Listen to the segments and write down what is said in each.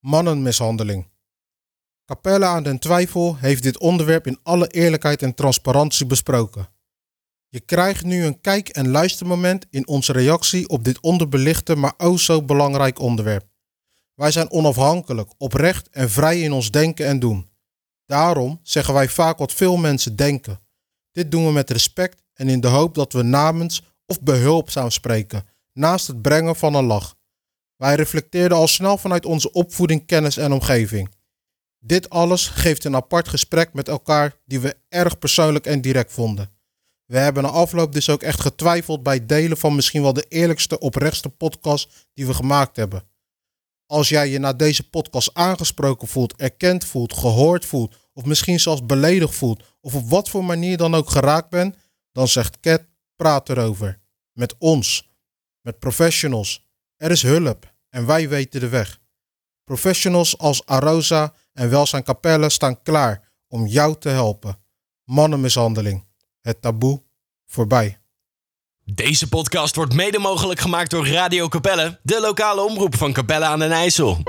Mannenmishandeling. Capelle aan den Twijfel heeft dit onderwerp in alle eerlijkheid en transparantie besproken. Je krijgt nu een kijk- en luistermoment in onze reactie op dit onderbelichte, maar o zo belangrijk onderwerp. Wij zijn onafhankelijk, oprecht en vrij in ons denken en doen. Daarom zeggen wij vaak wat veel mensen denken. Dit doen we met respect en in de hoop dat we namens of behulpzaam spreken, naast het brengen van een lach. Wij reflecteerden al snel vanuit onze opvoeding, kennis en omgeving. Dit alles geeft een apart gesprek met elkaar die we erg persoonlijk en direct vonden. We hebben na afloop dus ook echt getwijfeld bij delen van misschien wel de eerlijkste, oprechtste podcast die we gemaakt hebben. Als jij je na deze podcast aangesproken voelt, erkend voelt, gehoord voelt, of misschien zelfs beledigd voelt, of op wat voor manier dan ook geraakt bent, dan zegt Cat, praat erover. Met ons, met professionals. Er is hulp en wij weten de weg. Professionals als Arosa en Welzijn Capelle staan klaar om jou te helpen. Mannenmishandeling. Het taboe voorbij. Deze podcast wordt mede mogelijk gemaakt door Radio Capelle, de lokale omroep van Capelle aan den IJssel.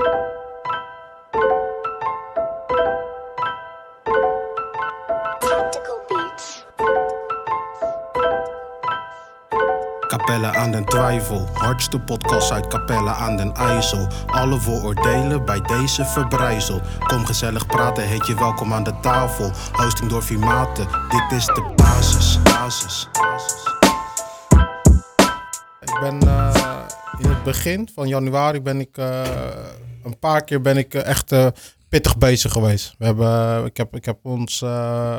Capelle aan den Twijfel, hardste podcast uit Capelle aan den IJssel. Alle vooroordelen bij deze verbrijzel. Kom gezellig praten, heet je welkom aan de tafel. Hosting door Vimate, dit is de basis. basis, basis. Ik ben eh, in het begin van januari ben ik eh, een paar keer ben ik eh, echt pittig bezig geweest. We hebben, ik, heb, ik heb ons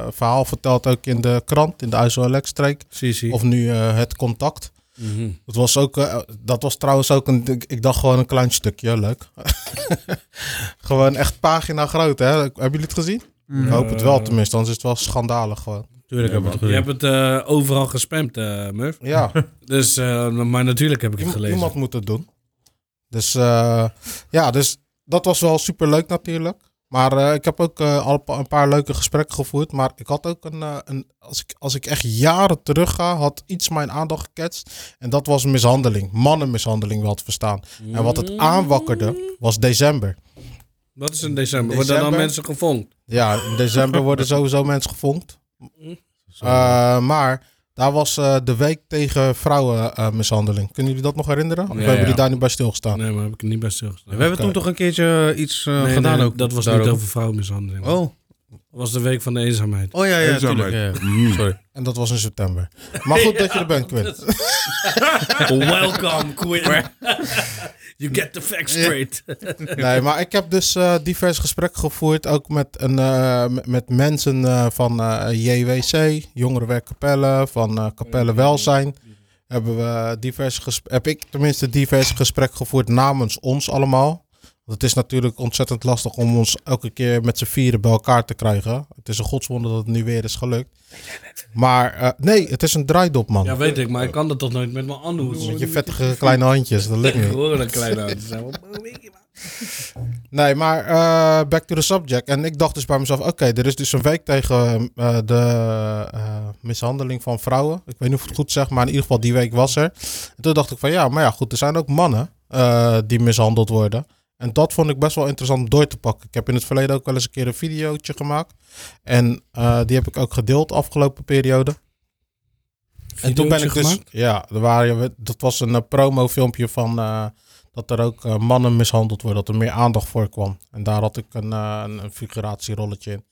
verhaal verteld ook in de krant, in de IJssel-Streek. Sisi. Of nu eh, het contact. Mhm. Dat was, ook, eh, dat was trouwens ook een. Ik, ik dacht gewoon een klein stukje, leuk. gewoon echt pagina groot, hè? Hebben jullie het gezien? Ik hoop het wel tenminste, anders is het wel schandalig gewoon. Tuurlijk heb ik het gezien. Je hebt het eh, overal gespamd, eh Murph. Ja, Dus, eh, maar natuurlijk heb ik het gelezen. iemand moet het doen. Dus eh, ja, dus dat was wel super leuk natuurlijk. Maar eh, ik heb ook eh, al een paar leuke gesprekken gevoerd. Maar ik had ook een, eh, een als, ik, als ik echt jaren terug ga, had iets mijn aandacht geketst. En dat was mishandeling, mannenmishandeling wel te verstaan. En wat het aanwakkerde was december. Wat is in december? Worden dan December? mensen gevonden? Ja, in december worden sowieso mensen gefonkt. Eh, maar daar was eh, de week tegen vrouwenmishandeling. Kunnen jullie dat nog herinneren? Of Ja, hebben ja. jullie daar niet bij stilgestaan? Nee, maar heb ik er niet bij stilgestaan. We hebben toen toch een keertje iets eh, Nee, gedaan nee, ook. Dat was daarover. niet over vrouwenmishandeling. Dat Oh. was de week van de eenzaamheid. oh ja, ja, Eenzaamheid. tuurlijk. Ja. Mm. Sorry. En dat was in september. Maar goed dat je er bent, Quint. Welcome, Quinn. you get the facts straight. Nee, maar ik heb dus eh diverse gesprekken gevoerd. Ook met, een, eh, met- mensen eh, van JWC, Jongerenwerk Capelle, van Capelle Welzijn. Hebben we diverse gesp- heb ik tenminste diverse gesprekken gevoerd namens ons allemaal. Het is natuurlijk ontzettend lastig om ons elke keer met z'n vieren bij elkaar te krijgen. Het is een godswonder dat het nu weer is gelukt. Maar eh, nee, het is een draaidop, man. Ja, weet ik, maar ik kan dat toch nooit met mijn anhoes. Met je vettige kleine handjes, dat lukt niet. Gewoon een kleine hand. Zijn we- Nee, maar eh, back to the subject. En ik dacht dus bij mezelf, oké, er is dus een week tegen eh, de mishandeling van vrouwen. Ik weet niet of ik het goed zeg, maar in ieder geval die week was er. En toen dacht ik van, ja, maar ja, goed, er zijn ook mannen die mishandeld worden. En dat vond ik best wel interessant om door te pakken. Ik heb in het verleden ook wel eens een keer een videootje gemaakt. En eh, die heb ik ook gedeeld afgelopen periode. En toen ben ik dus... gemaakt? Ja, er waren, dat was een eh, promofilmpje van... eh, dat er ook mannen mishandeld worden, dat er meer aandacht voor kwam. En daar had ik een, eh, een, een figuratierolletje in.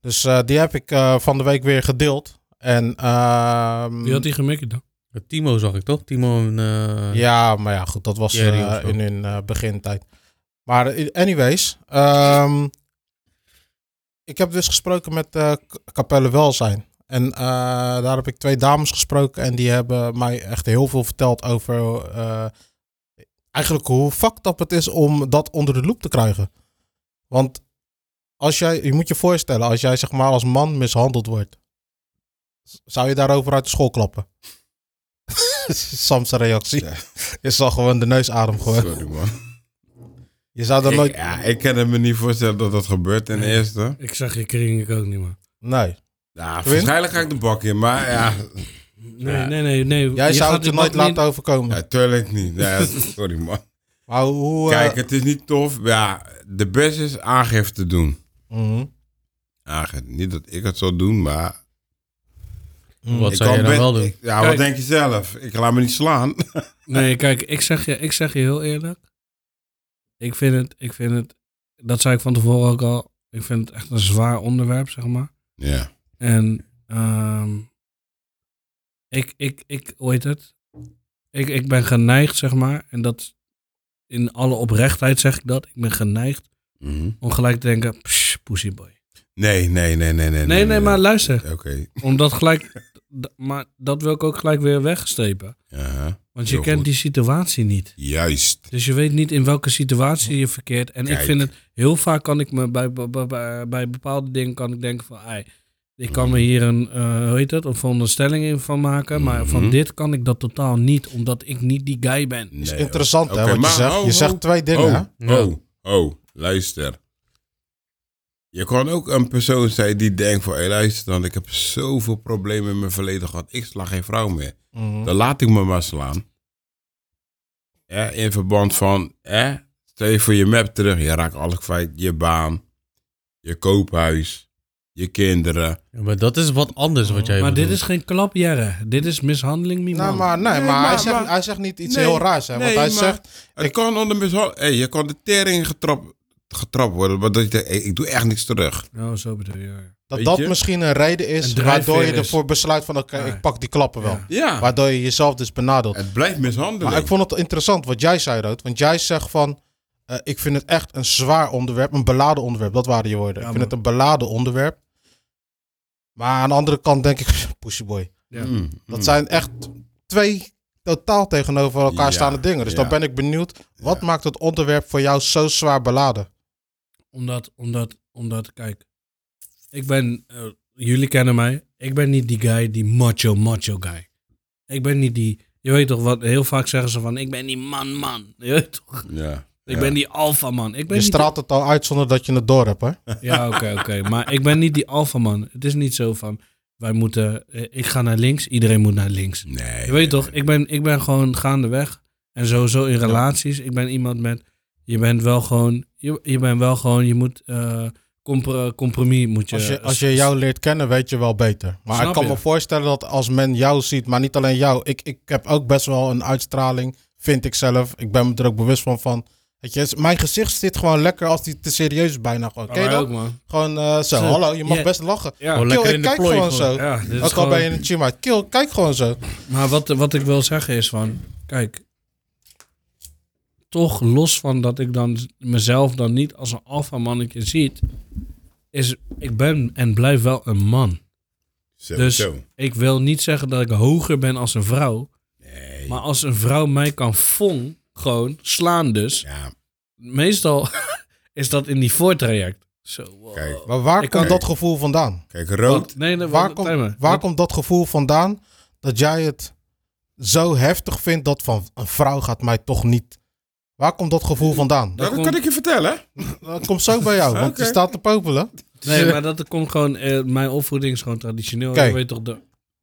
Dus eh, die heb ik eh, van de week weer gedeeld. En ehm, Wie had die gemikt dan? Timo zag ik toch? Timo en... eh, ja, maar ja, goed, dat was in hun begintijd. Maar eh, anyways, ehm, ik heb dus gesproken met K- Capelle Welzijn. En eh, daar heb ik twee dames gesproken en die hebben mij echt heel veel verteld over eigenlijk hoe fucked up het is om dat onder de loep te krijgen. Want als jij, je moet je voorstellen, als jij zeg maar als man mishandeld wordt, zou je daarover uit de school klappen? Sam's reactie. Ja. Je zal gewoon de neusadem gewoon. Sorry, man. Je zou dat Ik, nooit... ja, ik kan me niet voorstellen dat dat gebeurt ten Nee. eerste. Ik zag je kring ik ook niet, man. Nee. Ja, waarschijnlijk ga ik de bak in, maar ja, Nee, nee, nee. nee. Jij Je zou het je nooit laten overkomen. ja tuurlijk niet. Ja, sorry man. Maar hoe... eh, Kijk, het is niet tof. Ja, de beste is aangifte doen. mhm. Aangifte. Niet dat ik het zou doen, maar... Wat ik zou je dan best- wel doen? ja, Kijk. wat denk je zelf? Ik laat me niet slaan. Nee, kijk, ik zeg, je, ik zeg je heel eerlijk. Ik vind het, ik vind het, dat zei ik van tevoren ook al. Ik vind het echt een zwaar onderwerp, zeg maar. Ja. En ehm, ik, ik, ik, hoe heet het? Ik, ik ben geneigd, zeg maar, en dat in alle oprechtheid zeg ik dat. Ik ben geneigd Mhm. om gelijk te denken, psh, pussyboy. Nee, nee, nee, nee, nee. Nee, nee, maar luister. Oké. Omdat gelijk, maar dat wil ik ook gelijk weer wegstrepen. Ja, Want je Heel kent goed. die situatie niet. juist. Dus je weet niet in welke situatie je verkeert. En ik vind het, heel vaak kan ik me bij, bij, bij, bij bepaalde dingen kan ik denken van, ei, ik kan me hier een, eh hoe heet het, een veronderstelling in van maken. Maar van Mhm. dit kan ik dat totaal niet, omdat ik niet die guy ben. is interessant, hè, wat maar je zegt. je ho, zegt twee dingen? Oh, oh, oh, luister. Je kan ook een persoon zijn die denkt van... Hé, luister dan, ik heb zoveel problemen in mijn verleden gehad. Ik sla geen vrouw meer. Mhm. Dan laat ik me maar slaan. Ja, in verband van... Hè, stel je voor je map terug. Je raakt alles kwijt. Je baan. Je koophuis. Je kinderen. Ja, maar dat is wat anders wat jij Maar dit is geen klapjerre. Dit is mishandeling, mi Nou, maar, nee, Nee, maar, hij, zegt, maar- hij zegt niet iets Nee, heel raars, hè? Want hij maar- zegt... Het kan onder mishandeling... Hey, je kan de tering getrapt, getrapt worden. Maar dat je denkt, hey, ik doe echt niks terug. Oh, zo bedoel je. ja. Dat Weet dat je? misschien een reden is Een waardoor je is. ervoor besluit van... Oké, Ja. ik pak die klappen wel. Ja. Ja, Waardoor je jezelf dus benadeelt. het blijft mishandeling. Maar ik vond het interessant wat jij zei, Rood. Want jij zegt van... eh, ik vind het echt een zwaar onderwerp. Een beladen onderwerp. Dat waren je woorden. Ja, ik vind het een beladen onderwerp. Maar aan de andere kant denk ik... Pussyboy. Ja. Mm, Dat mm. zijn echt twee totaal tegenover elkaar Ja, staande dingen. Dus dan ben ik benieuwd. Wat Ja. maakt het onderwerp voor jou zo zwaar beladen? Omdat, omdat, omdat, kijk, ik ben, eh, jullie kennen mij, ik ben niet die guy, die macho, macho guy. Ik ben niet die, je weet toch wat, heel vaak zeggen ze van, ik ben die man, man. Je weet toch, Ja. ik ja. ben die alpha man. Ik ben Je straalt het al uit zonder dat je het door hebt, hè? ja, oké, oké, maar ik ben niet die alpha man. Het is niet zo van, wij moeten, eh, ik ga naar links, iedereen moet naar links. Nee. Je weet toch, ik ben, ik ben gewoon gaandeweg. En sowieso in relaties. Ik ben iemand met, je bent wel gewoon, je, je bent wel gewoon, je moet, eh, compro- compromis moet je. Als je, als je jou leert kennen, weet je wel beter. Maar Snap ik kan je? me voorstellen dat als men jou ziet, maar niet alleen jou. Ik, ik heb ook best wel een uitstraling, vind ik zelf. Ik ben me er ook bewust van. van weet je, mijn gezicht zit gewoon lekker als die te serieus is bijna gewoon. Ken je Maar dat? ook, man. Gewoon eh, zo, Zo. hallo, je mag best lachen. Ja, Kill, lekker ik in de kijk plooi gewoon gewoon. zo. ja Ook al gewoon- ben je een uit. Kill, kijk gewoon zo. Maar wat, wat ik wil zeggen is van, kijk, toch los van dat ik dan mezelf dan niet als een alpha mannetje ziet, is ik ben en blijf wel een man. Zo, Dus zo. ik wil niet zeggen dat ik hoger ben als een vrouw, Nee. maar als een vrouw mij kan vong, gewoon slaan dus, Ja, meestal is dat in die voortraject. Zo, wow. Kijk. Maar waar Ik komt kan- dat gevoel vandaan? kijk, rood. Nee, nee, Waar, komt, waar Wat- komt dat gevoel vandaan dat jij het zo heftig vindt dat van een vrouw gaat mij toch niet... Waar komt dat gevoel vandaan? Dat komt- kan ik je vertellen. Dat komt zo bij jou, want je Oké. staat te popelen. Nee, maar dat komt gewoon, eh, mijn opvoeding is gewoon traditioneel. Kijk. Je weet toch, de,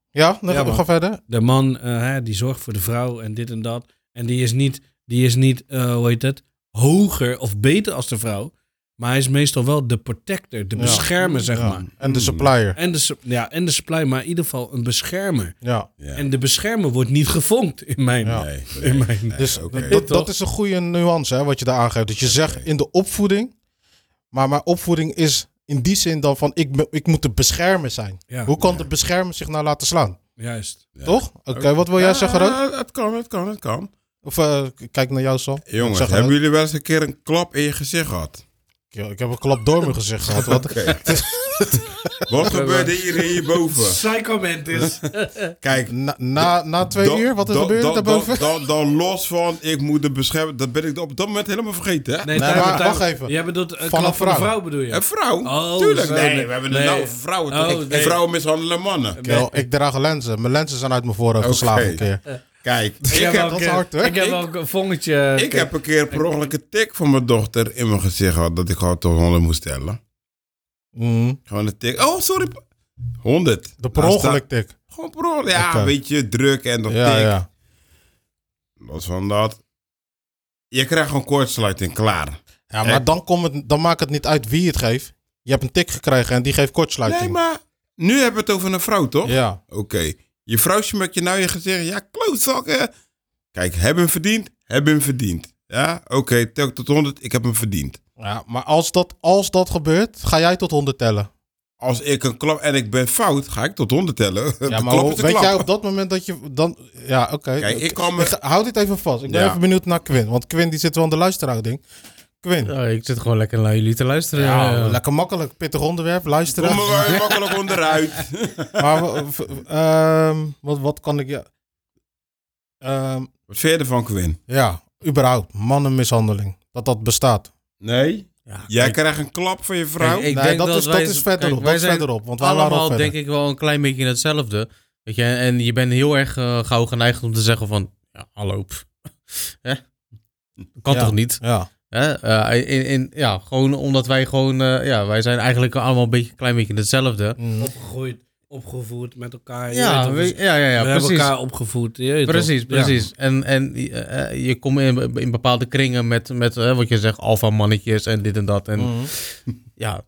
Ja, dan Ja, gaan we verder. de man hè, die zorgt voor de vrouw en dit en dat. En die is niet, die is niet eh, hoe heet het, hoger of beter als de vrouw. Maar hij is meestal wel de protector, de Ja. beschermer, zeg Ja, maar. En de supplier. En de, ja, en de supply, maar in ieder geval een beschermer. Ja. Ja. En de beschermer wordt niet gevonkt in mijn... Ja. Nee, In mijn nee, Dus oké. dat, dat is een goede nuance hè, wat je daar aangeeft. Dat je zegt in de opvoeding, maar mijn opvoeding is in die zin dan van ik, ik moet de beschermer zijn. Ja, Hoe kan Ja. de beschermer zich nou laten slaan? juist. Ja. Toch? Oké, wat wil jij Ja, zeggen, Rood? Het kan, het kan, het kan. Of eh, kijk naar jou, Sal. Jongens, hebben jullie wel eens een keer een klap in je gezicht gehad? Ik, ik heb een klap door mijn gezicht gehad. Wat. Wat gebeurde hier hierboven? Psychoment is... Kijk, na, na, na twee dan- uur, wat is dan- gebeurd dan- daarboven? Dan, los van, ik moet de beschermen, dat ben ik op dat moment helemaal vergeten. Hè? Nee, maar wacht even. Jij bedoelt uh, Van een een vrouw. vrouw bedoel je? Een vrouw? Oh, Tuurlijk. zo, nee, nee. we hebben Nee. het nou over vrouwen. Oh, toch? nee. Vrouwen mishandelen mannen. Ik draag lenzen. Mijn lenzen zijn uit mijn voorhoofd Oké. geslagen een keer. Kijk, ik Ik heb, heb, dat ook, is hard, hoor. ik heb Ik- ook een vongetje. ik heb een keer per ongeluk een tik van mijn dochter in mijn gezicht gehad. Dat ik gewoon tot 100 moest tellen. Mm, Gewoon een tik. Oh, sorry. 100. de per Nou, ongeluk sta- tik. Gewoon per ongeluk. Ja, Oké. een beetje druk en dat Ja, tik. ja. Los van dat. Je krijgt gewoon kortsluiting, klaar. Ja, maar dan, komt het, dan maakt het niet uit wie het geeft. Je hebt een tik gekregen en die geeft kortsluiting. Nee, maar nu hebben we het over een vrouw, toch? Ja. Oké. Je vrouwtje met je nou je gezicht. Ja, klootzakken. Kijk, heb hem verdiend? Heb hem verdiend. Ja, oké. tel tot 100. Ik heb hem verdiend. ja, maar als dat, als dat gebeurt, ga jij tot 100 tellen. Als ik een klap en ik ben fout, ga ik tot 100 tellen. Ja, maar hoe- weet klap. jij op dat moment dat je dan... Ja, oké. Kijk, ik kan me- Houd dit even vast. Ik ben Ja. even benieuwd naar Quinn. Want Quinn die zit wel aan de luisterhouding. Quinn. Ja, ik zit gewoon lekker naar jullie te luisteren. Ja, lekker makkelijk. Pittig onderwerp. Luisteren. Kom er wel makkelijk onderuit. Maar v- ehm, wat, wat kan ik... Ja, Ehm, Wat vind je ervan, Quinn? ja, überhaupt. Mannenmishandeling. Dat dat bestaat. Nee? Ja, Jij kijk, krijgt een klap van je vrouw? Kijk, ik nee, denk dat, dat is, dat wij- is verderop. kijk, wij dat is zijn verderop. Want wij waren al allemaal verder. denk ik wel een klein beetje hetzelfde. Weet je, en je bent heel erg eh, gauw geneigd om te zeggen van, ja, hallo. Hè? Kan Ja. toch niet? Ja. Eh, in, in, ja, gewoon omdat wij gewoon, eh, ja, wij zijn eigenlijk allemaal een beetje, klein beetje hetzelfde. Mhm. Opgegroeid, opgevoed met elkaar. Ja, we- ja, ja, ja, we hebben precies. elkaar opgevoed. Precies? Ja. precies. En, en eh, je komt in, in bepaalde kringen met, met wat je zegt, alfa mannetjes en dit en dat. En Mhm. ja,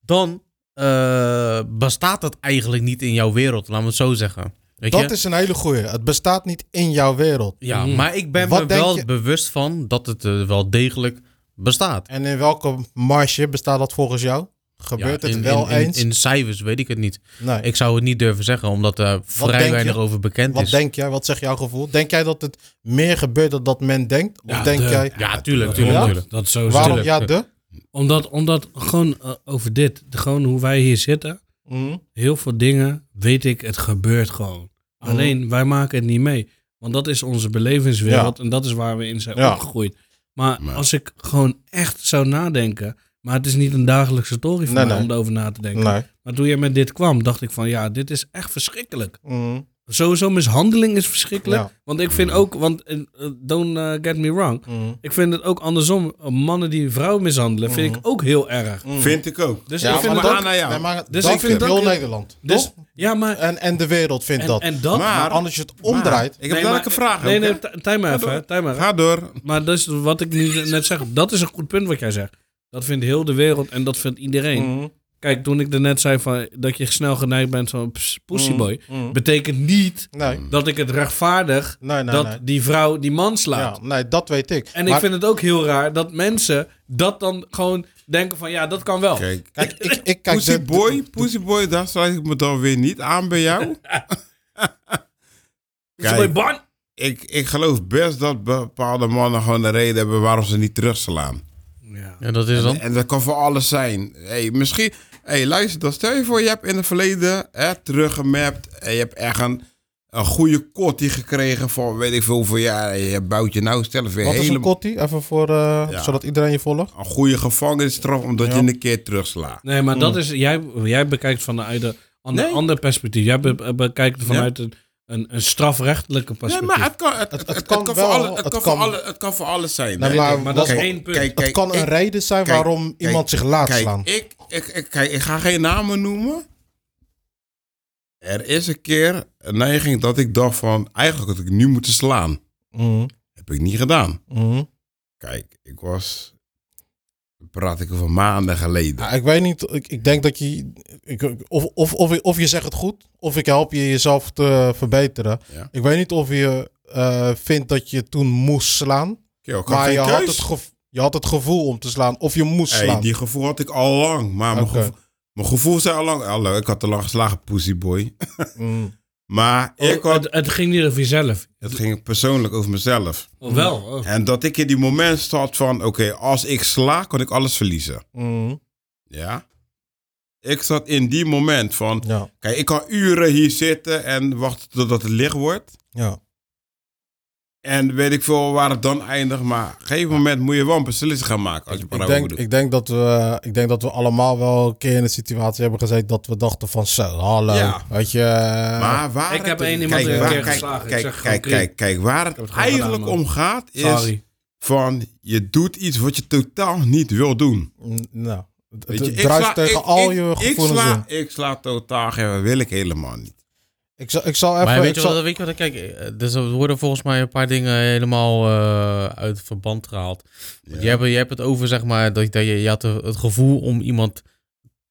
dan eh, bestaat dat eigenlijk niet in jouw wereld, laten we het zo zeggen. Weet Dat je? is een hele goeie. Het bestaat niet in jouw wereld. Ja, Mhm. maar ik ben Wat me wel je- bewust van dat het wel degelijk bestaat. En in welke marge bestaat dat volgens jou? Gebeurt Ja, het wel in, in- eens? In, cijfers weet ik het niet. nee. Ik zou het niet durven zeggen, omdat er vrij weinig je? over bekend Wat is. denk jij? Wat zegt jouw gevoel? Denk jij dat het meer gebeurt dan dat men denkt? Of Ja, denk de- jij... Ja, tuurlijk, Ja? tuurlijk, tuurlijk. Dat sowieso. Waarom tuurlijk. ja, de? Omdat, omdat gewoon eh, over dit, gewoon hoe wij hier zitten, Mhm. heel veel dingen weet ik, het gebeurt gewoon. Mhm. Alleen wij maken het niet mee. Want dat is onze belevingswereld en dat is waar we in zijn Ja. opgegroeid. Maar Maar- als ik gewoon echt zou nadenken, maar het is niet een dagelijkse story voor Nee, mij nee. om erover na te denken. Nee. Maar toen je met dit kwam, dacht ik van ja, dit is echt verschrikkelijk. Mhm. Sowieso mishandeling is verschrikkelijk. Ja. Want ik vind ook, want eh, don't eh, get me wrong. Mhm. Ik vind het ook andersom. eh, Mannen die vrouwen mishandelen, vind ik ook heel erg. Mhm. Vind ik ook. Dus Ja, ik vind maar het dat- aan jou. Nee, maar Dus dat ik vind heel Nederland. Dus, toch? ja, maar... En, en de wereld vindt En, dat. en dat... Maar- maar als je het omdraait... Ik heb Nee, welke vraag? Nee, nee, oké? t- time maar even. Time maar. Ga door. Maar dus wat ik nu net zeg, dat is een goed punt wat jij zegt. Dat vindt heel de wereld en dat vindt iedereen. Kijk, toen ik er net zei van, dat je snel geneigd bent van pussyboy, Mhm. betekent niet Nee, dat ik het rechtvaardig nee, nee. dat nee. die vrouw die man slaat. Ja, nee, dat weet ik. En Maar- ik vind het ook heel raar dat mensen dat dan gewoon denken van, ja, dat kan wel. Kijk, Kijk, ik, ik kijk... Pussy de- Boy, Pussy Boy, daar sluit ik me dan weer niet aan bij jou. Pussyboy Kijk. ban! ik, ik geloof best dat bepaalde mannen gewoon een reden hebben waarom ze niet terugslaan. Ja. En dat is dan? En dat kan voor alles zijn. Hey, misschien, hey, luister, dan stel je voor, je hebt in het verleden hè, teruggemapt en je hebt echt een, een goede kortie gekregen voor weet ik veel hoeveel jaar. Je bouwt je nou stel weer Wat is een kottie? Even voor... eh, Ja. Zodat iedereen je volgt. een goede gevangenisstraf omdat Ja. je een keer terugslaat. Nee, maar dat is, jij, jij bekijkt vanuit een ander, Nee. ander perspectief. Jij be- bekijkt het vanuit een, een, een strafrechtelijke Nee, perspectief. maar het kan, het, het, Het- het het kan, kan voor wel, alle, het, het kan kan- voor alle, het kan voor alles zijn. Nee, hè. maar maar dat is één punt. Kijk, het kan een ik- reden zijn kijk, waarom kijk, iemand zich laat Kijk, slaan. ik, ik, ik, kijk, ik ga geen namen noemen. Er is een keer een neiging dat ik dacht van... Eigenlijk had ik nu moeten slaan. Mhm, Heb ik niet gedaan. mhm. Kijk, ik was... Praat ik over maanden geleden. Ja, ik weet niet, ik, ik denk dat je, ik, of, of, of, of je zegt het goed, of ik help je jezelf te verbeteren. Ja. Ik weet niet of je eh, vindt dat je toen moest slaan, ik maar je had, het je had het gevoel om te slaan, of je moest Hey, slaan. die gevoel had ik al lang. Maar mijn, gevoel, mijn gevoel zei al lang... Ik had te lang geslagen, pussyboy. Mm. Maar ik Oh, had... het, het ging niet over jezelf. Het ging persoonlijk over mezelf. Oh, wel. oh. En dat ik in die moment zat van... Oké, als ik sla, kan ik alles verliezen. Mm. Ja. Ik zat in die moment van... Ja, Kijk, ik kan uren hier zitten en wachten totdat het licht wordt. ja. En weet ik veel waar het dan eindigt. Maar op een gegeven moment moet je wel een beslissing gaan maken. Als je Ik, denk, doet. ik, denk dat we, ik denk dat we allemaal wel een keer in een situatie hebben gezeten dat we dachten van zo, hallo, Ja. weet je. eh, Maar waar Ik heb het- één iemand kijk, een waar- keer kijk, geslagen. Ik Kijk, zeg kijk, kijk, kijk, waar het eigenlijk gedaan, om gaat is Sorry. van je doet iets wat je totaal niet wil doen. nou, Weet je, ik druist sla- tegen ik- al ik- je ik gevoelens sla, in. ik sla totaal geen, wil ik helemaal niet. Ik zal, ik zal even... Maar weet ik je, zal- wat, weet je wat, kijk, eh, dus er worden volgens mij een paar dingen helemaal eh, uit verband gehaald. Want je, hebt, je hebt het over, zeg maar, dat, dat je, je had het gevoel om iemand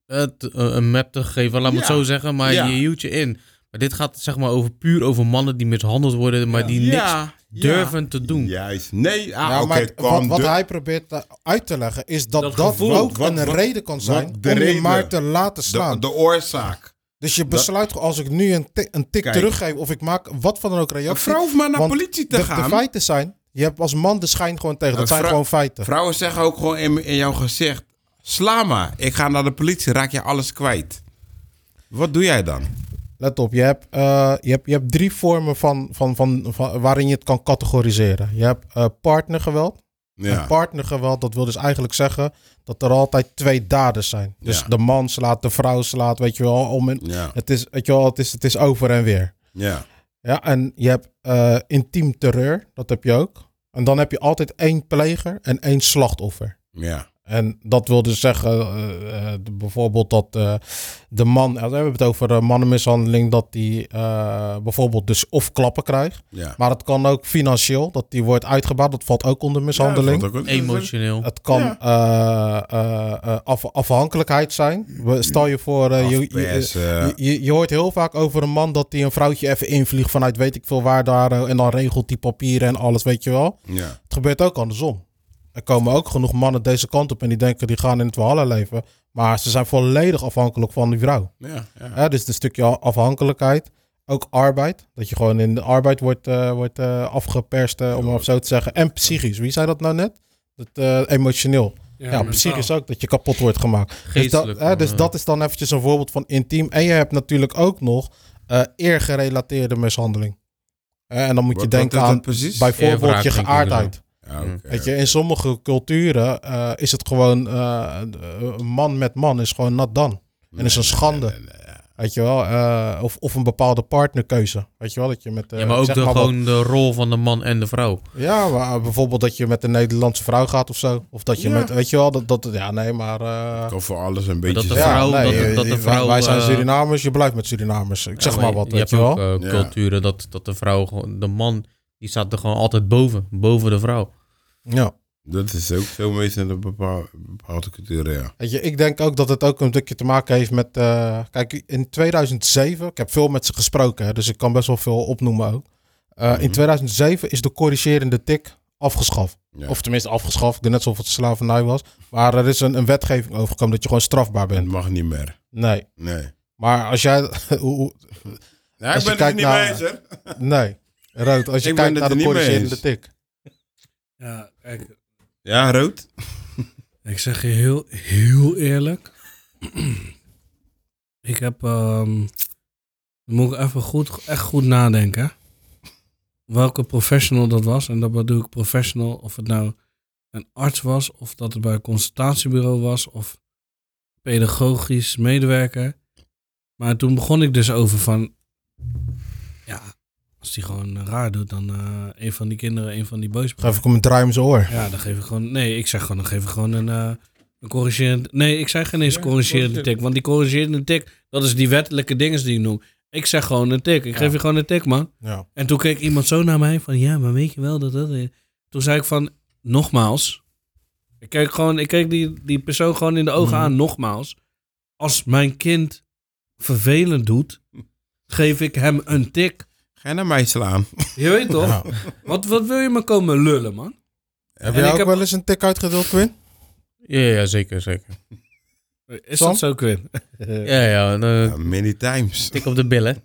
eh, een map te geven, laat me het zo zeggen, maar Ja. je hield je in. Maar dit gaat zeg maar over puur over mannen die mishandeld worden, maar die niks Ja, durven te doen. Juist. Nee, ah, ja, oké, maar wat, wat de- hij probeert eh, uit te leggen is dat Dat dat, gevoel, ook wat- een wat- reden kan zijn om je reden- maar te laten slaan. de, de oorzaak. dus je besluit gewoon, als ik nu een, tik- een tik Kijk. teruggeef of ik maak wat van dan ook Een reactie. vrouw hoeft maar naar want politie te de, gaan. de feiten zijn, je hebt als man de schijn gewoon tegen. Dat Een zijn vrou- gewoon feiten. Vrouwen zeggen ook gewoon in, in jouw gezicht: sla maar. Ik ga naar de politie, raak je alles kwijt. Wat doe jij dan? Let op, je hebt, eh, je hebt, je hebt drie vormen van, van, van, van waarin je het kan categoriseren. Je hebt eh, partnergeweld. En Ja. partnergeweld, dat wil dus eigenlijk zeggen dat er altijd twee daders zijn. Dus Ja. de man slaat, de vrouw slaat, weet je wel. Om en, Ja. het, is, weet je wel het, is, het is over en weer. Ja. Ja, en je hebt eh, intiem terreur, dat heb je ook. En dan heb je altijd één pleger en één slachtoffer. Ja. En dat wil dus zeggen, eh, eh, de- bijvoorbeeld dat eh, de man, we hebben het over mannenmishandeling, dat die eh, bijvoorbeeld dus of klappen krijgt. Ja. Maar het kan ook financieel, dat die wordt uitgebaat, dat valt ook onder mishandeling. Ja, dat valt ook- Emotioneel. Het kan Ja. eh, eh, eh, af, afhankelijkheid zijn. We- Stel je voor, je, je, je, je- je hoort heel vaak over een man dat hij een vrouwtje even invliegt vanuit weet ik veel waar daar. en dan regelt die papieren en alles, weet je wel. Ja. Het gebeurt ook andersom. Er komen ook genoeg mannen deze kant op en die denken die gaan in het Valhalla leven. Maar ze zijn volledig afhankelijk van die vrouw. Ja. Ja. Dus een stukje afhankelijkheid. Ook arbeid. Dat je gewoon in de arbeid wordt, eh, wordt eh, afgeperst, eh, om maar zo te zeggen. En psychisch. Wie zei dat nou net? Dat, emotioneel. Ja, psychisch ook. Dat je kapot wordt gemaakt. Dus, dat, hè, dus dat is dan eventjes een voorbeeld van intiem. En je hebt natuurlijk ook nog eergerelateerde mishandeling. En dan moet je denken aan bijvoorbeeld je geaardheid. Ja, oké. Weet je, in sommige culturen eh, is het gewoon eh, een man met man is gewoon nat dan. En is een schande. Nee, nee, nee, nee. Weet je wel? eh, of, of een bepaalde partnerkeuze. Weet je wel? Dat je met, ja, maar ook zeg de, maar wat- gewoon de rol van de man en de vrouw. ja, maar bijvoorbeeld dat je met een Nederlandse vrouw gaat of zo. Of dat je Ja. met, weet je wel, dat, dat ja, nee, maar... eh, Kan voor alles een beetje dat de zijn. vrouw- ja, dat dat de wij- vrouw, Wij zijn eh, Surinamers, je blijft met Surinamers. Ik zeg Ja, maar wat, je weet hebt je wel. ook Ja. culturen dat, dat de vrouw gewoon, de man, die staat er gewoon altijd boven, boven de vrouw. Ja. Dat is ook zo meestal in een bepaalde, bepaalde cultuur, ja. Weet je, ik denk ook dat het ook een stukje te maken heeft met... eh, kijk, in 2007, ik heb veel met ze gesproken, hè, dus ik kan best wel veel opnoemen ook. Eh, Mhm. In 2007 is de corrigerende tik afgeschaft. ja. Of tenminste afgeschaft, ik denk net alsof het slavernij was. Maar er is een, een wetgeving overgekomen dat je gewoon strafbaar Het bent. mag niet meer. Nee. Nee. Maar als jij... hoe- Als ik ben het er niet naar- mee eens, hè. nee. Rood, als je kijkt naar de er corrigerende tik. Ja, kijk, Ja, rood. ik zeg je heel, heel eerlijk. ik heb, ehm, dan moet ik even goed, echt goed nadenken. Welke professional dat was. En dat bedoel ik professional, of het nou een arts was, of dat het bij een consultatiebureau was, of pedagogisch medewerker. Maar toen begon ik dus over van, ja, als die gewoon raar doet, dan eh, een van die kinderen, een van die boys. Geef ik hem een draai om zijn oor. Ja, dan geef ik gewoon. Nee, ik zeg gewoon, dan geef ik gewoon een, eh een corrigerende. Nee, ik zeg geen eens Ja, corrigerende tik. Want die corrigerende tik, dat is die wettelijke dingen die ik noem. Ik zeg gewoon een tik. Ik geef je gewoon een tik, man. Ja. En toen keek iemand zo naar mij van, ja, maar weet je wel dat dat... Toen zei ik van, nogmaals. Ik keek gewoon, ik keek die, die persoon gewoon in de ogen Mhm. aan, nogmaals. Als mijn kind vervelend doet, geef ik hem een tik. Ga je naar mij slaan? Je weet toch? Ja. Wat, wat wil je me komen lullen, man? Heb En jij ik ook heb- wel eens een tik uitgedeeld, Quinn? Ja, ja zeker, zeker. Is Sam? dat zo, Quinn? Ja, ja, eh, Ja, many times. tik op de billen.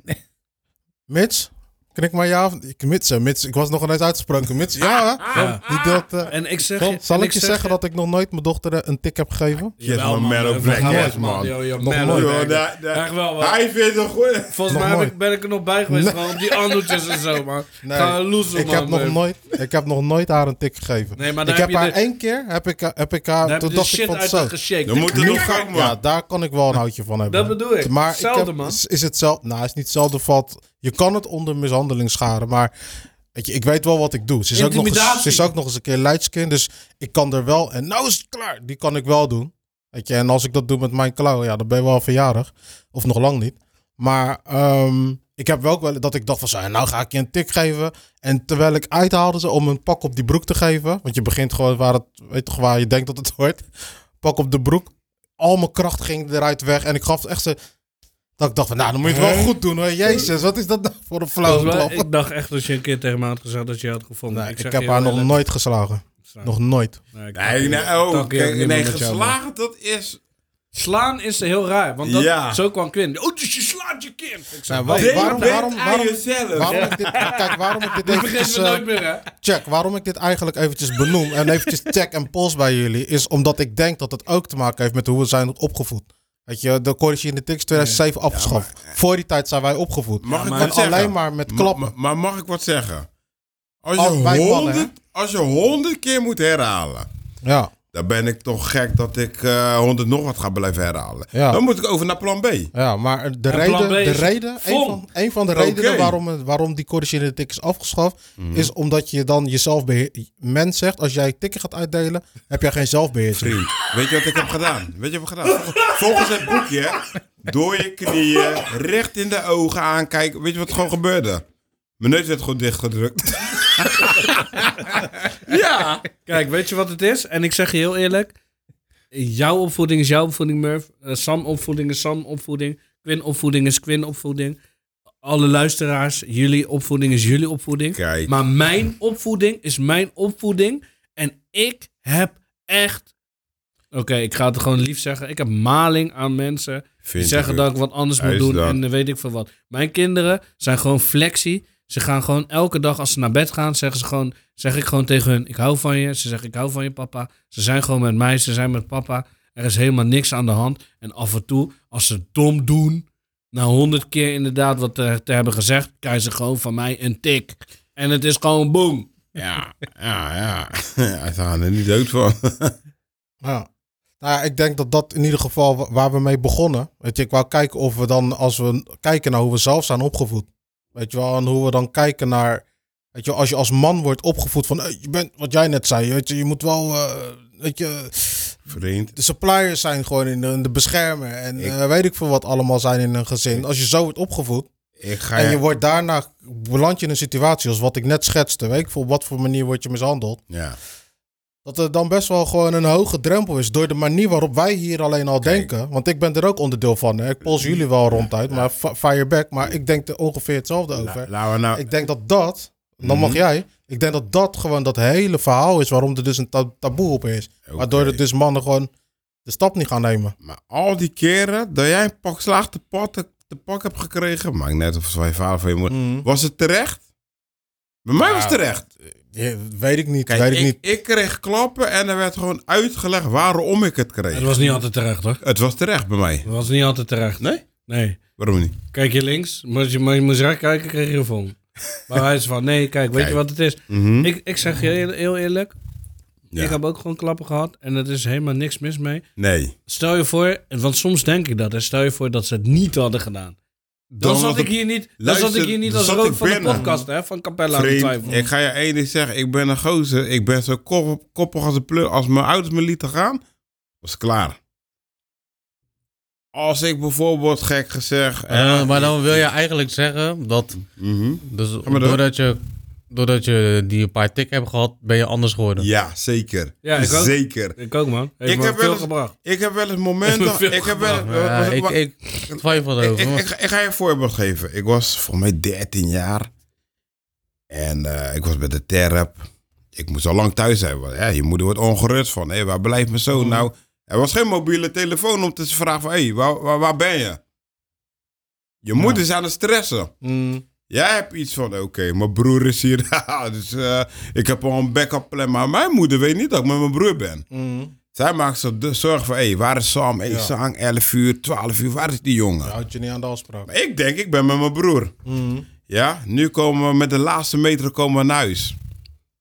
Mits? Knik maar ja of... Ik, mits. Ik was nog ineens uitgesproken. Mits, ja. hè? Ja. Die deelt, eh, En ik zeg Zal, je, zal en ik je zeg zeggen dat ik nog nooit mijn dochter een tik heb gegeven? Yes, man, Mellow Black, yes, man. Yo, yo, Nog Mellow nooit. Yo, daar- daar- Echt wel, man. Hij vindt het goed. Volgens Nog mij nooit. ben ik er nog bij geweest, gewoon op die andeltjes en zo, man. Nee, Ga loesen, ik man. heb, nog nooit, ik heb nog nooit haar een tik gegeven. Nee, maar ik heb heb je haar de- één keer, heb ik, heb ik haar, je toen dacht ik van zo. Dan moet er nog gang, man. Ja, daar kan ik wel een houtje van hebben. Dat bedoel ik. Maar Hetzelfde. Is, is het zelf, nou, is niet hetzelfde valt. Je kan het onder mishandeling scharen, maar weet je, ik weet wel wat ik doe. Ze is, ook nog, eens, ze is ook nog eens een keer lightskin, dus ik kan er wel. En nou is het klaar. Die kan ik wel doen. Weet je, en als ik dat doe met mijn klauw, ja, dan ben je wel verjaardag. Of nog lang niet. Maar ehm, ik heb wel wel dat ik dacht van, zo, nou ga ik je een tik geven. En terwijl ik uithaalde ze om een pak op die broek te geven. Want je begint gewoon waar, het, weet toch, waar je denkt dat het hoort. Pak op de broek. Al mijn kracht ging eruit weg. En ik gaf echt ze... Dat ik dacht van, nou, dan moet je het wel goed doen hoor. Jezus, wat is dat nou voor een mij- klap? ik dacht echt dat je een keer tegen me had gezegd dat je had gevonden. Nee, ik, zeg heb haar nog nooit geslagen. slaan. Nog nooit. Nee, ik Nee, oh, kijk, nee, jou, geslagen, dat is... Slaan is heel raar, want dat, Ja. zo kwam Quinn. Oh, dus je slaat je kind. Ik zei, Nou, waarom, waarom, aan waarom, jezelf. waarom ik dit, kijk, waarom ik dit eventjes, nooit meer, hè? check, waarom ik dit eigenlijk eventjes benoem en eventjes check en pols bij jullie, is omdat ik denk dat het ook te maken heeft met hoe we zijn opgevoed. Weet je, de corrigerende tics 2007 afgeschaft. Voor die tijd zijn wij opgevoed. Mag ik maar wat en zeggen? alleen maar met klappen. ma- Maar, mag ik wat zeggen? Als Als je, honderd, als je honderd keer moet herhalen, Ja, dan ben ik toch gek dat ik eh, honderd nog wat ga blijven herhalen. Ja. Dan moet ik over naar plan B. ja, maar de En reden, de reden een, van, een van de redenen waarom, waarom die corrigerende tik is afgeschaft, is omdat je dan jezelf beheer... Men zegt, als jij tikken gaat uitdelen, heb jij geen zelfbeheersing. Vriend, weet je wat ik heb gedaan? Weet je wat ik heb gedaan? Vol- Volgens het boekje, door je knieën, recht in de ogen aankijken. Weet je wat er gewoon gebeurde? Mijn neus werd gewoon dichtgedrukt. ja. Kijk, weet je wat het is? En ik zeg je heel eerlijk. Jouw opvoeding is jouw opvoeding, Murph. Eh, Sam opvoeding is Sam opvoeding. Quinn opvoeding is Quinn opvoeding. Alle luisteraars, jullie opvoeding is jullie opvoeding. Kijk. Maar mijn opvoeding is mijn opvoeding. En ik heb echt... Oké, ik ga het gewoon lief zeggen. Ik heb maling aan mensen die zeggen dat ik wat anders moet doen en weet ik veel wat. Mijn kinderen zijn gewoon flexie. Ze gaan gewoon elke dag als ze naar bed gaan, zeggen ze gewoon, zeg ik gewoon tegen hun, ik hou van je. Ze zeggen, ik hou van je papa. Ze zijn gewoon met mij, ze zijn met papa. Er is helemaal niks aan de hand. En af en toe, als ze dom doen, na honderd keer inderdaad wat te, te hebben gezegd, krijgen ze gewoon van mij een tik. En het is gewoon boom. Ja, ja, ja. ja. Ze gaan er niet dood van. Ja. Nou ja, ik denk dat dat in ieder geval wa- waar we mee begonnen. Weet je, ik wou kijken of we dan, als we kijken naar hoe we zelf zijn opgevoed. Weet je wel, en hoe we dan kijken naar, weet je als je als man wordt opgevoed van, je bent, wat jij net zei, weet je, je moet wel, eh, weet je, Vriend. de suppliers zijn gewoon in de, de beschermer. En Ik- eh, weet ik veel wat allemaal zijn in een gezin. Als je zo wordt opgevoed Ik ga en je... wordt daarna, beland je in een situatie als wat ik net schetste. Weet ik veel op wat voor manier word je mishandeld. Ja. Dat er dan best wel gewoon een hoge drempel is. Door de manier waarop wij hier alleen al Kijk. denken. Want ik ben er ook onderdeel van. Hè. Ik pols jullie wel ronduit. Maar fi- fire back. Maar ik denk er ongeveer hetzelfde over. Nou, nou... Ik denk dat dat. Dan mag Mhm. jij. Ik denk dat dat gewoon dat hele verhaal is. Waarom er dus een ta- taboe op is. Waardoor er dus mannen gewoon de stap niet gaan nemen. Maar al die keren dat jij een pak slaag te pak, te, pak hebt gekregen, maakt net of het van je vader of van je moeder, was het terecht? Bij mij was het Ja, terecht. Ja, weet ik niet. Kijk, weet ik, ik, niet. ik kreeg klappen en er werd gewoon uitgelegd waarom ik het kreeg. Het was niet altijd terecht hoor. Het was terecht bij mij. Het was niet altijd terecht. Nee? Nee. Waarom niet? Kijk je links, maar als je, maar je moest recht kijken, kreeg je een vonk. Maar hij is van, nee, kijk, weet Kijk. je wat het is? Mhm. Ik, ik zeg je heel, heel eerlijk, Ja. ik heb ook gewoon klappen gehad en er is helemaal niks mis mee. Nee. Stel je voor, want soms denk ik dat, hè, stel je voor dat ze het niet hadden gedaan. Dan, Dan zat ik hier niet, dan Luister, zat ik hier niet als ik van de podcast hè, van Capella aan de Vriend, twijfel. ik ga je één ding zeggen. Ik ben een gozer. Ik ben zo kop, koppig als een pleur. Als mijn ouders me lieten gaan, was het klaar. Als ik bijvoorbeeld, gek gezegd... Eh, eh, maar dan wil je eigenlijk zeggen dat mhm. dus maar door. doordat, je, doordat je die een paar tik hebt gehad, ben je anders geworden. Ja, zeker. Ja, ik ook. Zeker. Ik ook man, heeft Ik me heb wel veel eens- gebracht. Ik heb wel eens momenten... Ik heb wel. Ja, ik, wa- ik twijfel ik, erover. ik, maar- ik, ik ga je een voorbeeld geven. Ik was voor mij 13 jaar. En eh, ik was bij de terp. Ik moest al lang thuis zijn. want, ja, je moeder wordt ongerust van. Hé, waar blijft mijn zoon nou? Er was geen mobiele telefoon om te vragen van... Hé, waar, waar, waar ben je? Je moeder is aan het stressen. Mm, Jij hebt iets van, oké, mijn broer is hier. dus eh, ik heb al een backup plan. Maar mijn moeder weet niet dat ik met mijn broer ben. mm. Zij maakt zich de zorgen van, hé, waar is Sam? Hé, Ja. Sam, 11 uur, 12 uur, waar is die jongen? Houd je niet aan de afspraak. Maar ik denk, ik ben met mijn broer. Mm. Ja, nu komen we met de laatste meter komen we naar huis.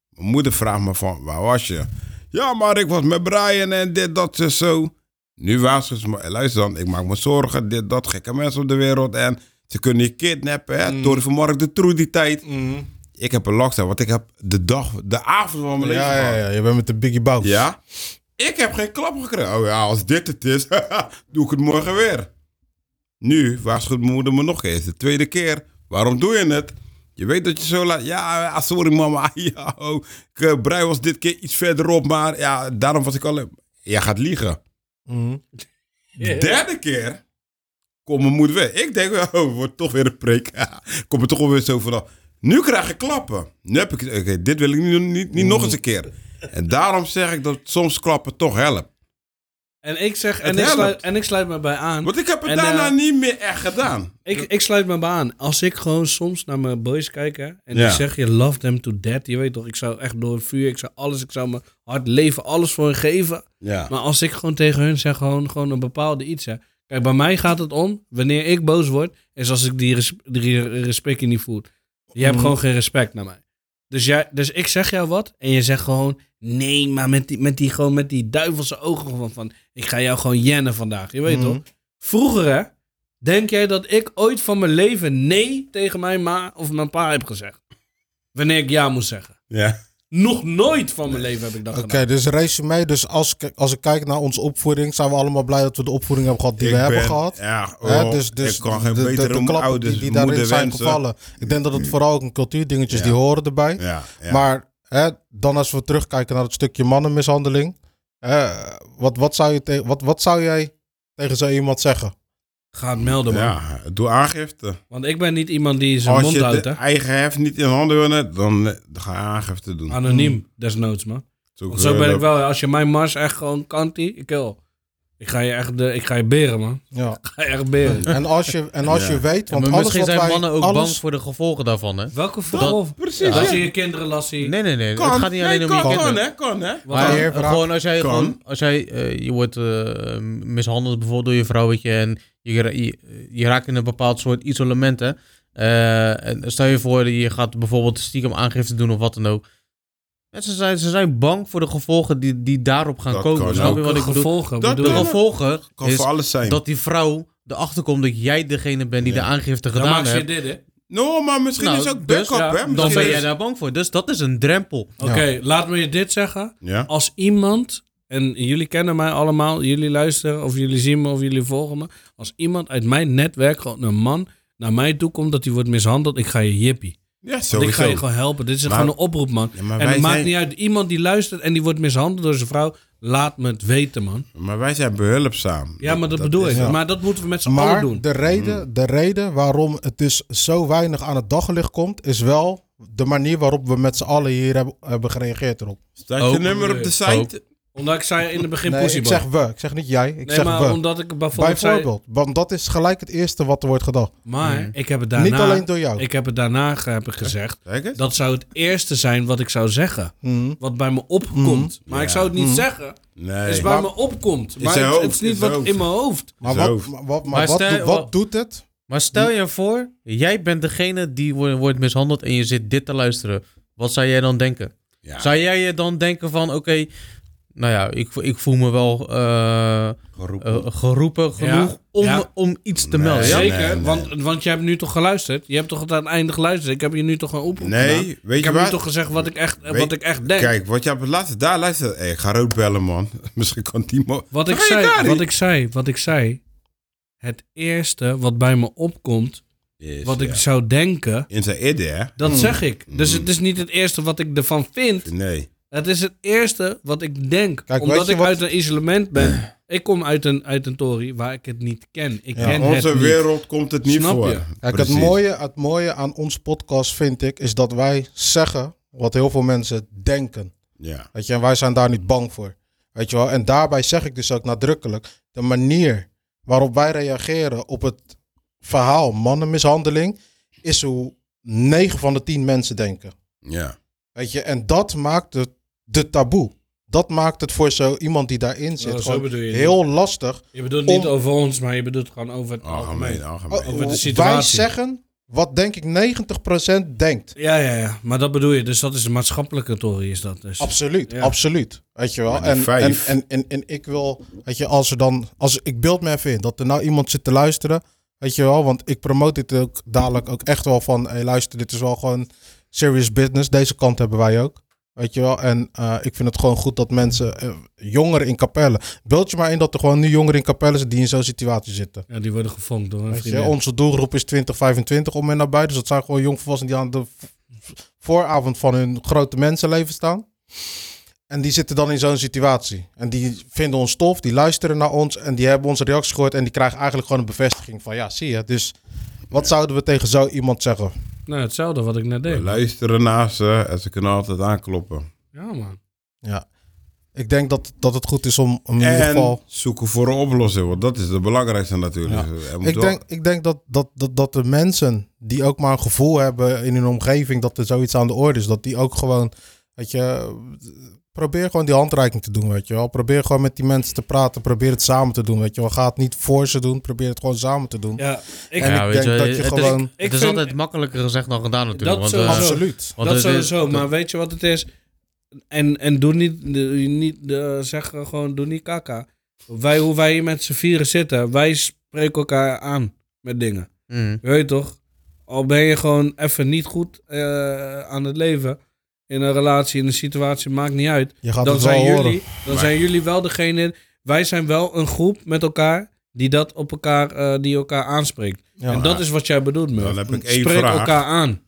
Mijn moeder vraagt me van, waar was je? Ja, maar ik was met Brian en dit, dat, zo, zo. Nu waarschuwt ze me, "Hey, luister dan, ik maak me zorgen, dit, dat, gekke mensen op de wereld. En ze kunnen je kidnappen, hè. Mm. Door vanmorgen de troe die tijd. Mm. Ik heb een lockdown, want ik heb de dag, de avond van mijn leven Ja, ja, ja, je bent met de Biggie Bout. Ja? Ik heb geen klap gekregen. Oh ja, als dit het is, doe ik het morgen weer. Nu waarschuwt mijn moeder me nog eens. De tweede keer Waarom doe je het? Je weet dat je zo laat. Ja, sorry mama. Ja, oh, ik, eh, Brei was dit keer iets verderop, maar ja, daarom was ik al. Jij gaat liegen. Mhm. Derde keer komt mijn moeder weg. Ik denk, oh, wordt toch weer een preek. Kom er toch weer zo vanaf. Nu krijg ik klappen. Nu heb ik, oké, dit wil ik niet, niet, niet nog eens een keer. En daarom zeg ik dat soms klappen toch helpt. En ik zeg, en ik, sluit, en ik sluit me bij aan. Want ik heb het En, daarna eh, niet meer echt gedaan. Ik, ik sluit me bij aan. Als ik gewoon soms naar mijn boys kijk hè, en Ja. zeg je love them to death. Je weet toch, ik zou echt door het vuur, ik zou alles, ik zou mijn hart leven, alles voor hen geven. Ja. Maar als ik gewoon tegen hun zeg, gewoon, gewoon een bepaalde iets zeg. Kijk, bij mij gaat het om, wanneer ik boos word, is als ik die, res- die respect niet voel. Je hebt Mhm. gewoon geen respect naar mij. Dus, jij, dus ik zeg jou wat en je zegt gewoon, nee, maar met die, met die, gewoon met die duivelse ogen van, van, ik ga jou gewoon jennen vandaag. Je weet Mhm. toch? Vroeger hè, denk jij dat ik ooit van mijn leven nee tegen mijn ma of mijn pa heb gezegd? Wanneer ik ja moest zeggen. Ja. Nog nooit van mijn leven heb ik dat Oké, gedaan. dus resume. Dus als, ik- als ik kijk naar onze opvoeding, zijn we allemaal blij dat we de opvoeding hebben gehad die Ik we hebben ben- gehad. Ja, Hè, oh, dus dus ik kan geen de, de, betere de klappen ouders, die, die daarin zijn wensen. gevallen. Ik denk dat het vooral ook een cultuurdingetje is, Ja. die horen erbij. Ja, ja. Maar hè, dan als we terugkijken naar het stukje mannenmishandeling. hè, wat, wat, zou je te- wat, wat zou jij tegen zo iemand zeggen? Ga het melden man. ja, doe aangifte. Want ik ben niet iemand die zijn Als mond je houdt de hè. eigen heft niet in handen wil dan, eh, dan ga je aangifte doen. Anoniem, desnoods man. Zo, Want zo ben ik wel. Als je mijn mars echt gewoon kantie, ik wil. Ik ga je echt, de, ik ga je beren, man. Ja. Ik ga je echt beren. En als je, en als Ja. je weet, want maar alles misschien wat zijn wij... mannen ook alles, bang voor de gevolgen daarvan, hè? Welke vrouw? Precies. Als je je kinderen lassie. Nee, nee, nee. Kan, het gaat niet alleen nee, om je kan, kinderen. kan, hè? Kan, hè? Maar gewoon als jij, gewoon, als jij eh, je wordt eh, mishandeld bijvoorbeeld door je vrouwtje en je, je, je raakt in een bepaald soort isolement, hè. Eh, en stel je voor, je gaat bijvoorbeeld stiekem aangifte doen of wat dan ook. Ze, zijn, ze zijn bang voor de gevolgen die, die daarop gaan Dat komen. kan Snap je wat ik bedoel? gevolgen? Dat bedoel De je? kan- gevolgen Kan is voor alles zijn. dat die vrouw erachter komt dat jij degene bent die Ja. de aangifte Dan gedaan maak je hebt. dit, hè? No, maar misschien Nou, is ook dus, backup, ja, hè? dan Dan Misschien ben is- jij daar bang voor. Dus dat is een drempel. Oké, laat me je dit zeggen. Ja. Als iemand, en jullie kennen mij allemaal, jullie luisteren of jullie zien me of jullie volgen me. Als iemand uit mijn netwerk, gewoon een man, naar mij toe komt dat hij wordt mishandeld, ik ga je jippie. Ja, Want sowieso. ik ga je gewoon helpen. Dit is Maar- gewoon een oproep, man. Ja, en het maakt niet uit. Iemand die luistert en die wordt mishandeld door zijn vrouw, laat me het weten, man. Maar wij zijn behulpzaam. Ja, maar dat, bedoel ik. ja. Maar dat moeten we met z'n allen Maar doen. de reden, de reden waarom het dus zo weinig aan het daglicht komt, is wel de manier waarop we met z'n allen hier hebben, hebben gereageerd erop. Staat je nummer op de site? Omdat ik zei in het begin Nee, ik zeg we, ik zeg niet jij, ik nee, zeg maar we. omdat ik bijvoorbeeld zei... Bijvoorbeeld, want dat is gelijk het eerste wat er wordt gedacht. Maar ik heb het daarna... Niet alleen door jou. Ik heb het daarna heb ik gezegd. Kijk. Dat zou het eerste zijn wat ik zou zeggen. Mhm. Wat bij me opkomt. Maar ik zou het niet zeggen. Nee. Het is bij me opkomt. Maar het, hoofd, het is niet wat hoofd. in mijn hoofd. Maar, wat, hoofd. maar, wat, maar Maar wat, stel- doet- wat doet het? Maar stel je voor, jij bent degene die wo- wordt mishandeld en je zit dit te luisteren. Wat zou jij dan denken? Ja. Zou jij je dan denken van, oké, nou ja, ik, ik voel me wel eh, Geroepen. eh, geroepen genoeg Ja, om, ja. om iets te Nee, melden. Ja? Zeker, nee. Want, want je hebt nu toch geluisterd? Je hebt toch tot aan het einde geluisterd? Ik heb je nu toch een oproep Nee, gedaan? weet Ik je heb nu toch gezegd wat ik echt, Weet- wat ik echt denk. Kijk, wat je het laatste daar luistert. Hey, ik ga rood bellen, man. Misschien kan Timo. Wat ik, zei, wat niet? ik zei, wat ik zei. Het eerste wat bij me opkomt, Is, wat ja. ik zou denken, In zijn idee, hè? dat zeg ik. Dus het is niet het eerste wat ik ervan vind. Nee. Het is het eerste wat ik denk. Kijk, omdat ik wat- uit een isolement ben. Ik kom uit een, uit een tory waar ik het niet ken. Ik Ja, ken Onze het niet. wereld komt het niet Snap voor. je? Kijk, het mooie, het mooie aan ons podcast vind ik, is dat wij zeggen wat heel veel mensen denken. Ja. Weet je, en wij zijn daar niet bang voor. Weet je wel? En daarbij zeg ik dus ook nadrukkelijk, de manier waarop wij reageren op het verhaal mannenmishandeling, is hoe 9 van de 10 mensen denken. Ja. Weet je, en dat maakt het de taboe. Dat maakt het voor zo iemand die daarin zit Oh, zo gewoon bedoel je. heel lastig. Je bedoelt niet over ons, maar je bedoelt gewoon over het Algemeen, algemeen. algemeen. Oh, Over de wij situatie. zeggen wat denk ik 90% denkt. Ja, ja, ja. Maar dat bedoel je. Dus dat is een maatschappelijke tory, is dat dus. Absoluut, Ja. absoluut. Weet je wel. En, en, en, en ik wil, weet je, als er dan, als ik beeld me even in dat er nou iemand zit te luisteren, weet je wel, want ik promote dit ook dadelijk ook echt wel van, hey, luister, dit is wel gewoon serious business. Deze kant hebben wij ook. Weet je wel? En eh, ik vind het gewoon goed dat mensen, eh, jongeren in Capelle. Beeld je maar in dat er gewoon nu jongeren in Capelle zijn die in zo'n situatie zitten. Ja, die worden gefonkt door een Weet je, onze doelgroep is 2025 om en nabij. Dus dat zijn gewoon jongvolwassenen die aan de vooravond van hun grote mensenleven staan. En die zitten dan in zo'n situatie. En die vinden ons tof, die luisteren naar ons en die hebben onze reactie gehoord. En die krijgen eigenlijk gewoon een bevestiging van ja, zie je. Dus wat zouden we tegen zo iemand zeggen? Nou, hetzelfde wat ik net We deed. luisteren naar ze en ze kunnen altijd aankloppen. Ja, man. Ja. Ik denk dat, dat het goed is om, om in ieder En geval... zoeken voor een oplossing, want dat is het belangrijkste natuurlijk. Moet Ik wel- denk, ik denk dat, dat, dat, dat de mensen die ook maar een gevoel hebben in hun omgeving dat er zoiets aan de orde is, dat die ook gewoon, weet je, probeer gewoon die handreiking te doen, weet je wel. Probeer gewoon met die mensen te praten, probeer het samen te doen, weet je wel. Ga het niet voor ze doen, probeer het gewoon samen te doen. Ja, ik, En Ja, ik weet denk je, dat je het is- gewoon... ik het is vind- altijd makkelijker gezegd dan gedaan natuurlijk. Dat want, eh, sowieso. Absoluut. want dat is- sowieso, maar weet je wat het is? En, en doe niet, niet zeg gewoon, doe niet kaka. Wij, hoe wij hier met z'n vieren zitten, wij spreken elkaar aan met dingen. Mm. Weet je toch? Al ben je gewoon even niet goed eh, aan het leven, in een relatie, in een situatie, maakt niet uit. Je gaat Dan, het wel zijn horen. jullie, dan zijn jullie wel degene, wij zijn wel een groep met elkaar die dat op elkaar, eh, die elkaar aanspreekt. Ja. en dat is wat jij bedoelt, Murph. Dan heb ik één Spreek vraag. elkaar aan.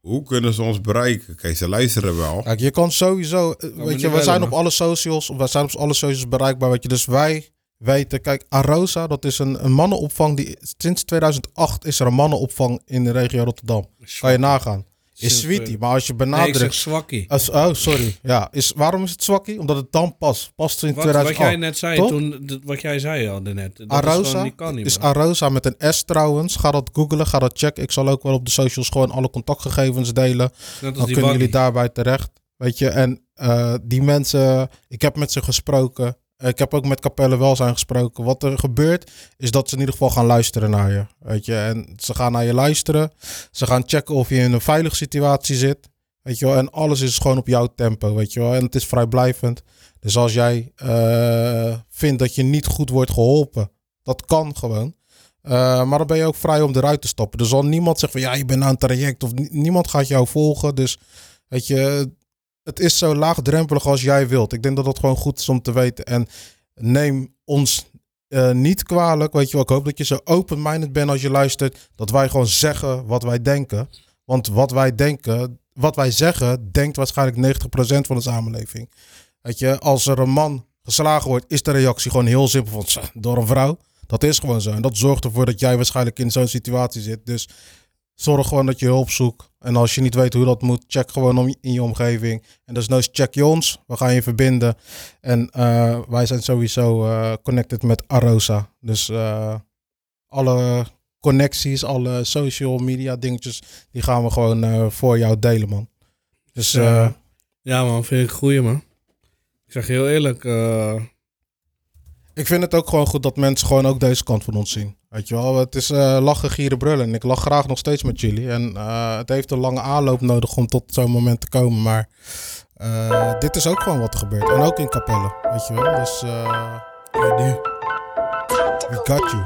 Hoe kunnen ze ons bereiken? Kijk, ze luisteren wel. Kijk, je kan sowieso, eh, weet je, we zijn man. op alle socials, we zijn op alle socials bereikbaar, weet je. Dus wij weten, kijk, Arosa, dat is een, een mannenopvang die, sinds 2008 is er een mannenopvang in de regio Rotterdam. Kan je nagaan. Is sweetie, maar als je Nee, benadrukt... zeg zwakkie. Als- oh, sorry. Ja, is, waarom is het zwakkie? Omdat het dan past. Past in Wat, wat 2008. jij net zei, toen, wat jij zei al net. Dat is Arosa gewoon, niet, is man. Arosa met een S trouwens. Ga dat googlen, ga dat checken. Ik zal ook wel op de socials gewoon alle contactgegevens delen. Dan kunnen jullie daarbij terecht. Weet je, en eh, die mensen, ik heb met ze gesproken. Ik heb ook met Capelle Welzijn gesproken. Wat er gebeurt, is dat ze in ieder geval gaan luisteren naar je. Weet je, en ze gaan naar je luisteren. Ze gaan checken of je in een veilige situatie zit. Weet je wel, en alles is gewoon op jouw tempo, weet je wel. En het is vrijblijvend. Dus als jij eh, vindt dat je niet goed wordt geholpen, dat kan gewoon. Eh, maar dan ben je ook vrij om eruit te stappen. Er zal niemand zeggen van ja, je bent aan het traject of ni- niemand gaat jou volgen. Dus weet je, het is zo laagdrempelig als jij wilt. Ik denk dat dat gewoon goed is om te weten. En neem ons eh, niet kwalijk. Weet je wel, ik hoop dat je zo open-minded bent als je luistert. Dat wij gewoon zeggen wat wij denken. Want wat wij denken, wat wij zeggen, denkt waarschijnlijk 90% van de samenleving. Weet je, als er een man geslagen wordt, is de reactie gewoon heel simpel van "Zo, door een vrouw. Dat is gewoon zo. En dat zorgt ervoor dat jij waarschijnlijk in zo'n situatie zit. Dus zorg gewoon dat je hulp zoekt. En als je niet weet hoe dat moet, check gewoon om, in je omgeving. En dus nou check je ons. We gaan je verbinden. En eh, wij zijn sowieso eh, connected met Arosa. Dus eh, alle connecties, alle social media dingetjes, die gaan we gewoon voor jou delen, man. Dus Ja. Ja, man, vind ik goeie, man. Ik zeg heel eerlijk. ik vind het ook gewoon goed dat mensen gewoon ook deze kant van ons zien. Weet je wel, het is eh, lachen, gieren, brullen. En ik lach graag nog steeds met jullie. En eh, het heeft een lange aanloop nodig om tot zo'n moment te komen. Maar eh, dit is ook gewoon wat er gebeurt. En ook in Capelle, weet je wel. Dus eh we got you.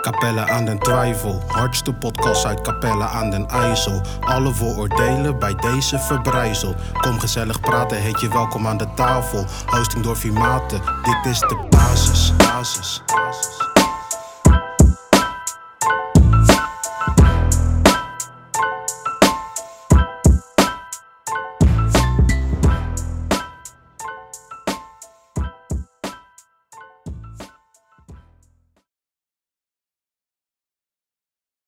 Capelle aan den Twijfel, hardste podcast uit Capelle aan den IJssel. Alle vooroordelen bij deze verbrijzel. Kom gezellig praten, heet je welkom aan de tafel. Hosting door Vimate, dit is de basis. basis, basis.